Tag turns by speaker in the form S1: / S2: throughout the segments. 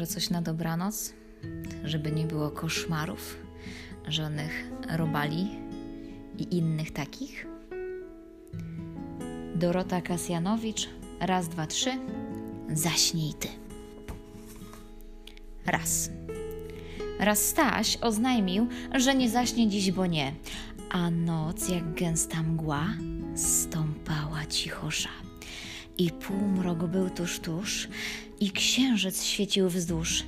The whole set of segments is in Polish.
S1: może coś na dobranoc, żeby nie było koszmarów, żadnych robali i innych takich? Dorota Kasjanowicz, raz, dwa, trzy, zaśnij ty. Raz. Raz Staś oznajmił, że nie zaśnie dziś, bo nie, a noc jak gęsta mgła stąpała cichosza. I półmrok był tuż, tuż, i księżyc świecił wzdłuż.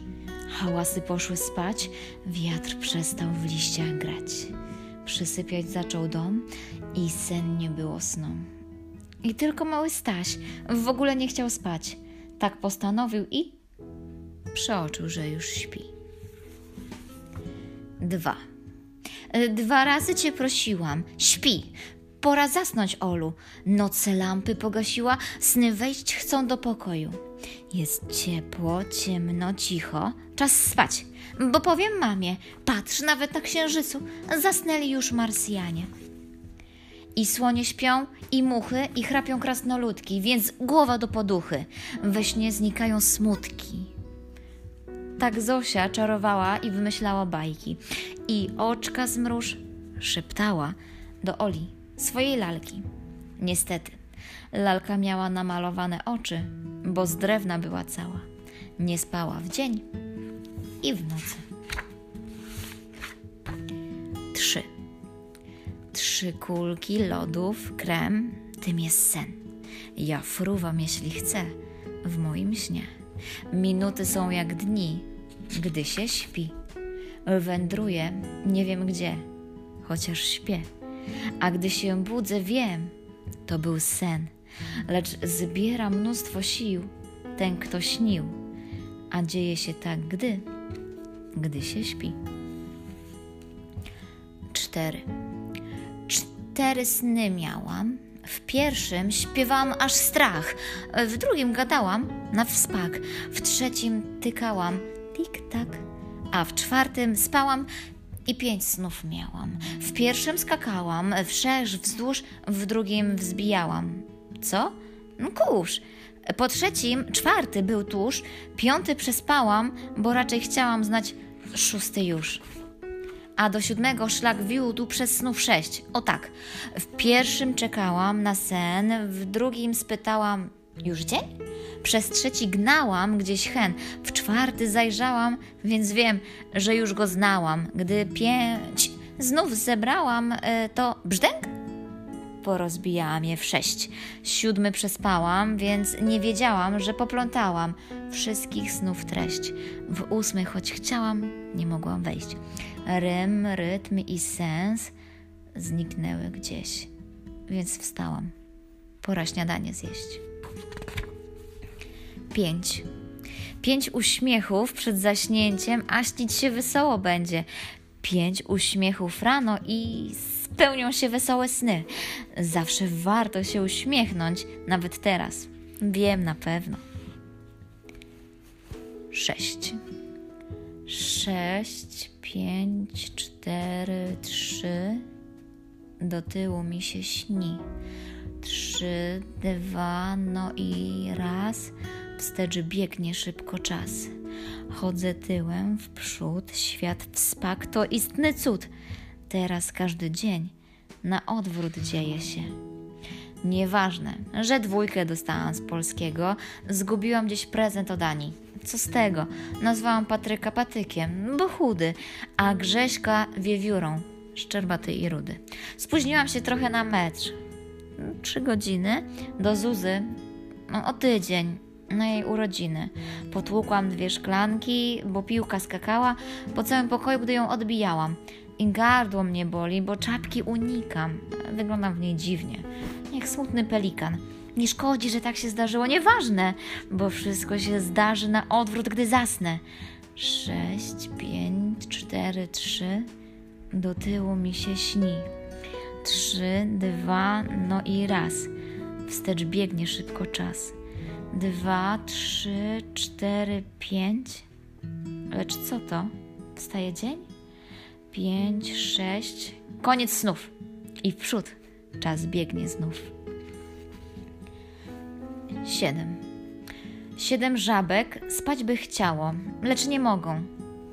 S1: Hałasy poszły spać, wiatr przestał w liściach grać. Przysypiać zaczął dom i sen nie było snu. I tylko mały Staś w ogóle nie chciał spać. Tak postanowił i przeoczył, że już śpi. Dwa. Dwa razy cię prosiłam. Śpi. Pora zasnąć, Olu. Noce lampy pogasiła, sny wejść chcą do pokoju. Jest ciepło, ciemno, cicho. Czas spać. Bo powiem mamie, patrz, nawet na księżycu zasnęli już Marsjanie. I słonie śpią, i muchy, i chrapią krasnoludki, więc głowa do poduchy. We śnie znikają smutki. Tak Zosia czarowała i wymyślała bajki. I oczka zmruż szeptała do Oli, swojej lalki. Niestety, lalka miała namalowane oczy, bo z drewna była cała. Nie spała w dzień i w nocy. Trzy. Trzy kulki lodów, krem, tym jest sen. Ja fruwam, jeśli chcę, w moim śnie. Minuty są jak dni, gdy się śpi. Wędruję, nie wiem gdzie, chociaż śpię. A gdy się budzę, wiem, to był sen, lecz zbiera mnóstwo sił ten, kto śnił, a dzieje się tak, gdy, gdy się śpi. Cztery. Cztery sny miałam. W pierwszym śpiewałam aż strach, w drugim gadałam na wspak, w trzecim tykałam tik-tak, a w czwartym spałam i pięć snów miałam. W pierwszym skakałam, wszerz, wzdłuż, w drugim wzbijałam. Co? No kurz. Po trzecim, czwarty był tuż, piąty przespałam, bo raczej chciałam znać szósty już. A do siódmego szlak wiódł przez snów sześć. O tak. W pierwszym czekałam na sen, w drugim spytałam, już dzień? Przez trzeci gnałam gdzieś hen, w czwarty zajrzałam, więc wiem, że już go znałam. Gdy pięć znów zebrałam, e, to brzdęk? Porozbijałam je w sześć. Siódmy przespałam, więc nie wiedziałam, że poplątałam wszystkich snów treść. W ósmy, choć chciałam, nie mogłam wejść. Rym, rytm i sens zniknęły gdzieś, więc wstałam. Pora śniadanie zjeść. Pięć. Pięć uśmiechów przed zaśnięciem, a śnić się wesoło będzie. Pięć uśmiechów rano i spełnią się wesołe sny. Zawsze warto się uśmiechnąć, nawet teraz. Wiem na pewno. Sześć. Sześć, pięć, cztery, trzy. Do tyłu mi się śni. Trzy, dwa, no i raz wstecz biegnie szybko czas. Chodzę tyłem w przód, świat wspak to istny cud. Teraz każdy dzień na odwrót dzieje się. Nieważne, że dwójkę dostałam z polskiego, zgubiłam gdzieś prezent od Ani. Co z tego? Nazwałam Patryka patykiem, bo chudy, a Grześka wiewiórą, szczerbaty i rudy. Spóźniłam się trochę na mecz. Trzy godziny do Zuzy no, o tydzień na jej urodziny. Potłukłam dwie szklanki, bo piłka skakała po całym pokoju, gdy ją odbijałam. I gardło mnie boli, bo czapki unikam. Wyglądam w niej dziwnie, jak smutny pelikan. Nie szkodzi, że tak się zdarzyło, nieważne, bo wszystko się zdarzy na odwrót, gdy zasnę. Sześć, pięć, cztery, trzy. Do tyłu mi się śni. Trzy, dwa, no i raz. Wstecz biegnie szybko czas dwa, trzy, cztery, pięć. Lecz co to? Wstaje dzień? Pięć, sześć. Koniec snów. I w przód. Czas biegnie znów. Siedem. Siedem żabek spać by chciało, lecz nie mogą.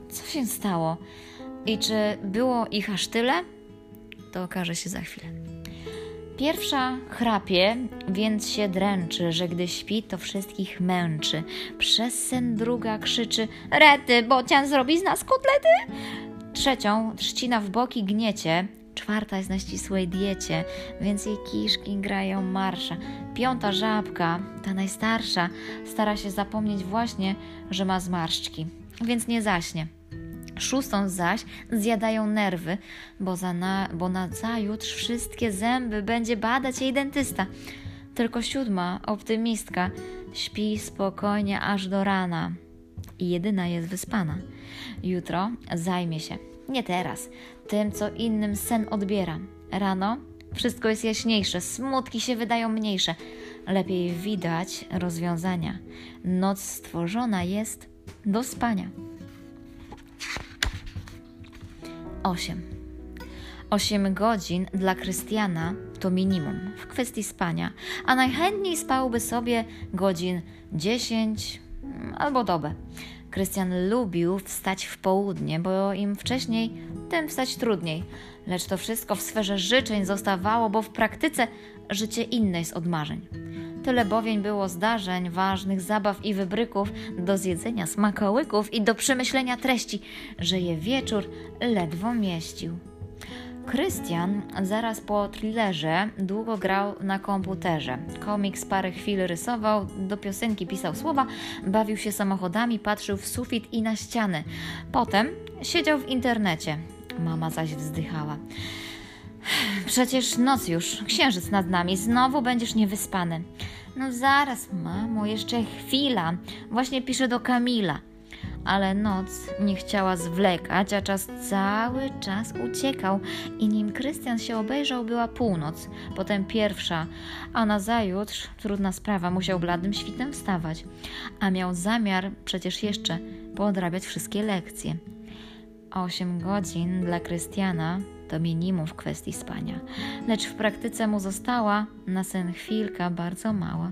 S1: Co się stało? I czy było ich aż tyle? To okaże się za chwilę. Pierwsza chrapie, więc się dręczy, że gdy śpi, to wszystkich męczy. Przez sen druga krzyczy: Rety, bocian zrobi z nas kotlety! Trzecią trzcina w boki gniecie, czwarta jest na ścisłej diecie, więc jej kiszki grają marsza. Piąta żabka, ta najstarsza, stara się zapomnieć właśnie, że ma zmarszczki, więc nie zaśnie. Szóstą zaś zjadają nerwy, bo, za na, bo na zajutrz wszystkie zęby będzie badać jej dentysta. Tylko siódma, optymistka, śpi spokojnie aż do rana i jedyna jest wyspana. Jutro zajmie się, nie teraz, tym, co innym sen odbiera. Rano wszystko jest jaśniejsze, smutki się wydają mniejsze. Lepiej widać rozwiązania. Noc stworzona jest do spania. 8. 8 godzin dla Krystiana to minimum w kwestii spania, a najchętniej spałby sobie godzin 10 albo dobę. Krystian lubił wstać w południe, bo im wcześniej, tym wstać trudniej. Lecz to wszystko w sferze życzeń zostawało, bo w praktyce życie inne jest od marzeń. Tyle bowiem było zdarzeń, ważnych zabaw i wybryków, do zjedzenia smakołyków i do przemyślenia treści, że je wieczór ledwo mieścił. Krystian zaraz po thrillerze długo grał na komputerze. Komiks parę chwil rysował, do piosenki pisał słowa, bawił się samochodami, patrzył w sufit i na ściany. Potem siedział w internecie. Mama zaś wzdychała. Przecież noc już, księżyc nad nami, znowu będziesz niewyspany. No zaraz, mamo, jeszcze chwila. Właśnie piszę do Kamila. Ale noc nie chciała zwlekać, a czas cały czas uciekał. I nim Krystian się obejrzał, była północ, potem pierwsza, a na zajutrz, trudna sprawa, musiał bladym świtem wstawać. A miał zamiar przecież jeszcze poodrabiać wszystkie lekcje. Osiem godzin dla Krystiana to minimum w kwestii spania, lecz w praktyce mu została na sen chwilka bardzo mała.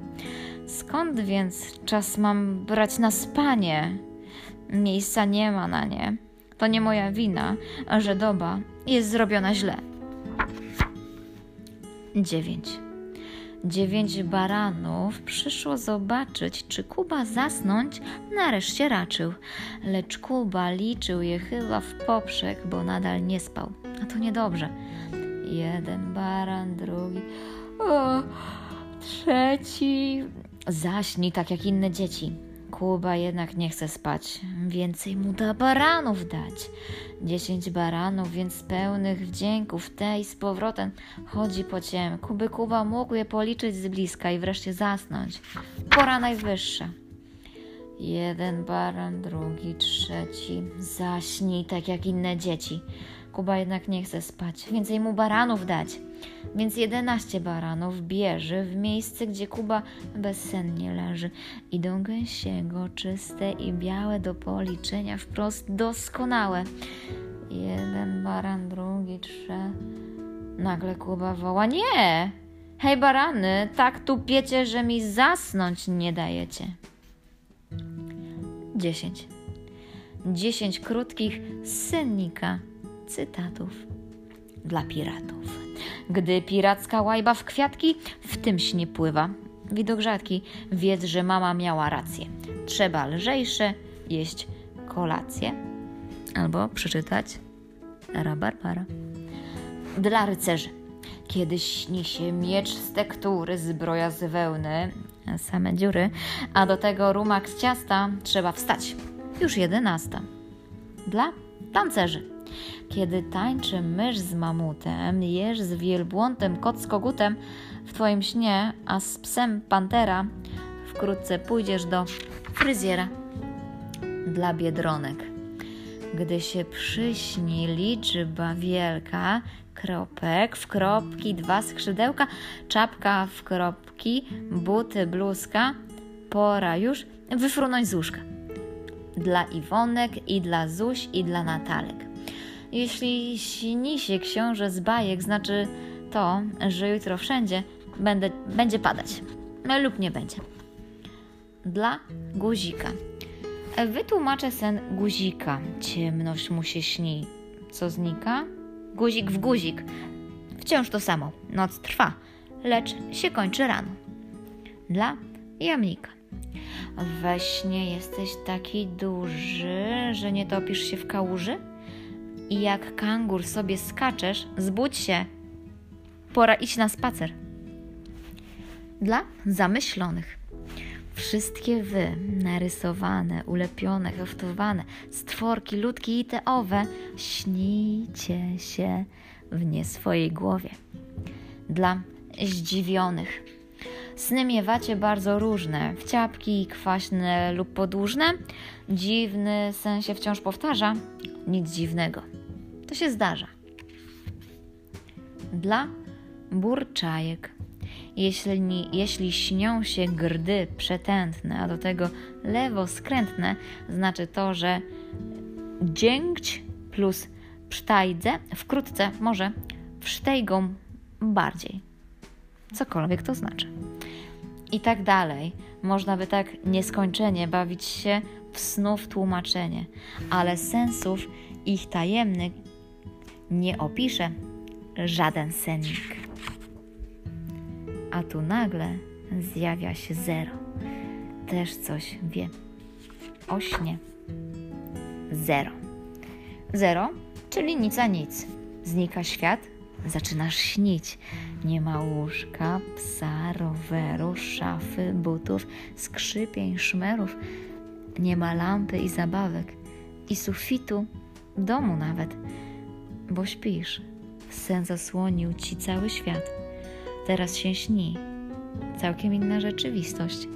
S1: Skąd więc czas mam brać na spanie? Miejsca nie ma na nie. To nie moja wina, że doba jest zrobiona źle. 9. Dziewięć baranów przyszło zobaczyć, czy Kuba zasnąć nareszcie raczył. Lecz Kuba liczył je chyba w poprzek, bo nadal nie spał. A to niedobrze. Jeden baran, drugi, o, trzeci. Zaśnij tak jak inne dzieci. Kuba jednak nie chce spać. Więcej mu da baranów dać. Dziesięć baranów, więc pełnych wdzięków tej z powrotem chodzi po ciemku, by Kuba mógł je policzyć z bliska i wreszcie zasnąć. Pora najwyższa. Jeden baran, drugi, trzeci. Zaśnij tak jak inne dzieci. Kuba jednak nie chce spać. Więcej mu baranów dać. Więc jedenaście baranów bierze w miejsce, gdzie Kuba bezsennie leży. Idą gęsiego, czyste i białe do policzenia, wprost doskonałe. Jeden baran, drugi, trzy. Nagle Kuba woła: Nie! Hej, barany, tak tu piecie, że mi zasnąć nie dajecie. Dziesięć. Dziesięć krótkich sennika cytatów dla piratów. Gdy piracka łajba w kwiatki, w tym śnie pływa. Widok rzadki, wiedz, że mama miała rację. Trzeba lżejsze jeść kolację. Albo przeczytać rabarbara. Dla rycerzy. Kiedy śni się miecz z tektury, zbroja z wełny, same dziury, a do tego rumak z ciasta, trzeba wstać. Już jedenasta. Dla tancerzy kiedy tańczy mysz z mamutem, jesz z wielbłądem, kot z kogutem w twoim śnie, a z psem pantera, wkrótce pójdziesz do fryzjera dla biedronek. Gdy się przyśni liczba wielka, kropek w kropki, dwa skrzydełka, czapka w kropki, buty, bluzka, pora już wyfrunąć z łóżka. Dla Iwonek i dla Zuś i dla Natalek. Jeśli śni się książę z bajek, znaczy to, że jutro wszędzie będę, będzie padać lub nie będzie. dla guzika. Wytłumaczę sen guzika. Ciemność mu się śni. Co znika? Guzik w guzik. Wciąż to samo. Noc trwa, lecz się kończy rano. Dla jamnika. We śnie jesteś taki duży, że nie topisz się w kałuży? I jak kangur sobie skaczesz, zbudź się. Pora iść na spacer. Dla zamyślonych. Wszystkie wy, narysowane, ulepione, haftowane, stworki, ludki i te owe, śnicie się w nie swojej głowie. Dla zdziwionych. Sny miewacie bardzo różne, wciapki, kwaśne lub podłużne. Dziwny sen się wciąż powtarza. Nic dziwnego. To się zdarza. Dla burczajek. Jeśli, jeśli śnią się grdy przetętne, a do tego lewo skrętne, znaczy to, że dziękć plus psztajdze wkrótce może wsztejgą bardziej. Cokolwiek to znaczy. I tak dalej. Można by tak nieskończenie bawić się w snów tłumaczenie, ale sensów ich tajemnych nie opisze żaden sennik. A tu nagle zjawia się zero. Też coś wie. O śnie. Zero. Zero, czyli nic a nic. Znika świat, zaczynasz śnić. Nie ma łóżka, psa, roweru, szafy, butów, skrzypień, szmerów. Nie ma lampy i zabawek. I sufitu, domu nawet. Bo śpisz. Sen zasłonił ci cały świat. Teraz się śni. Całkiem inna rzeczywistość.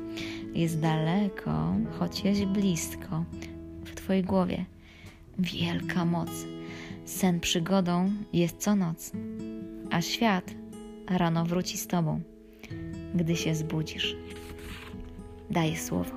S1: Jest daleko, choć jest blisko. W twojej głowie. Wielka moc. Sen przygodą jest co noc. A świat rano wróci z tobą, gdy się zbudzisz. Daję słowo.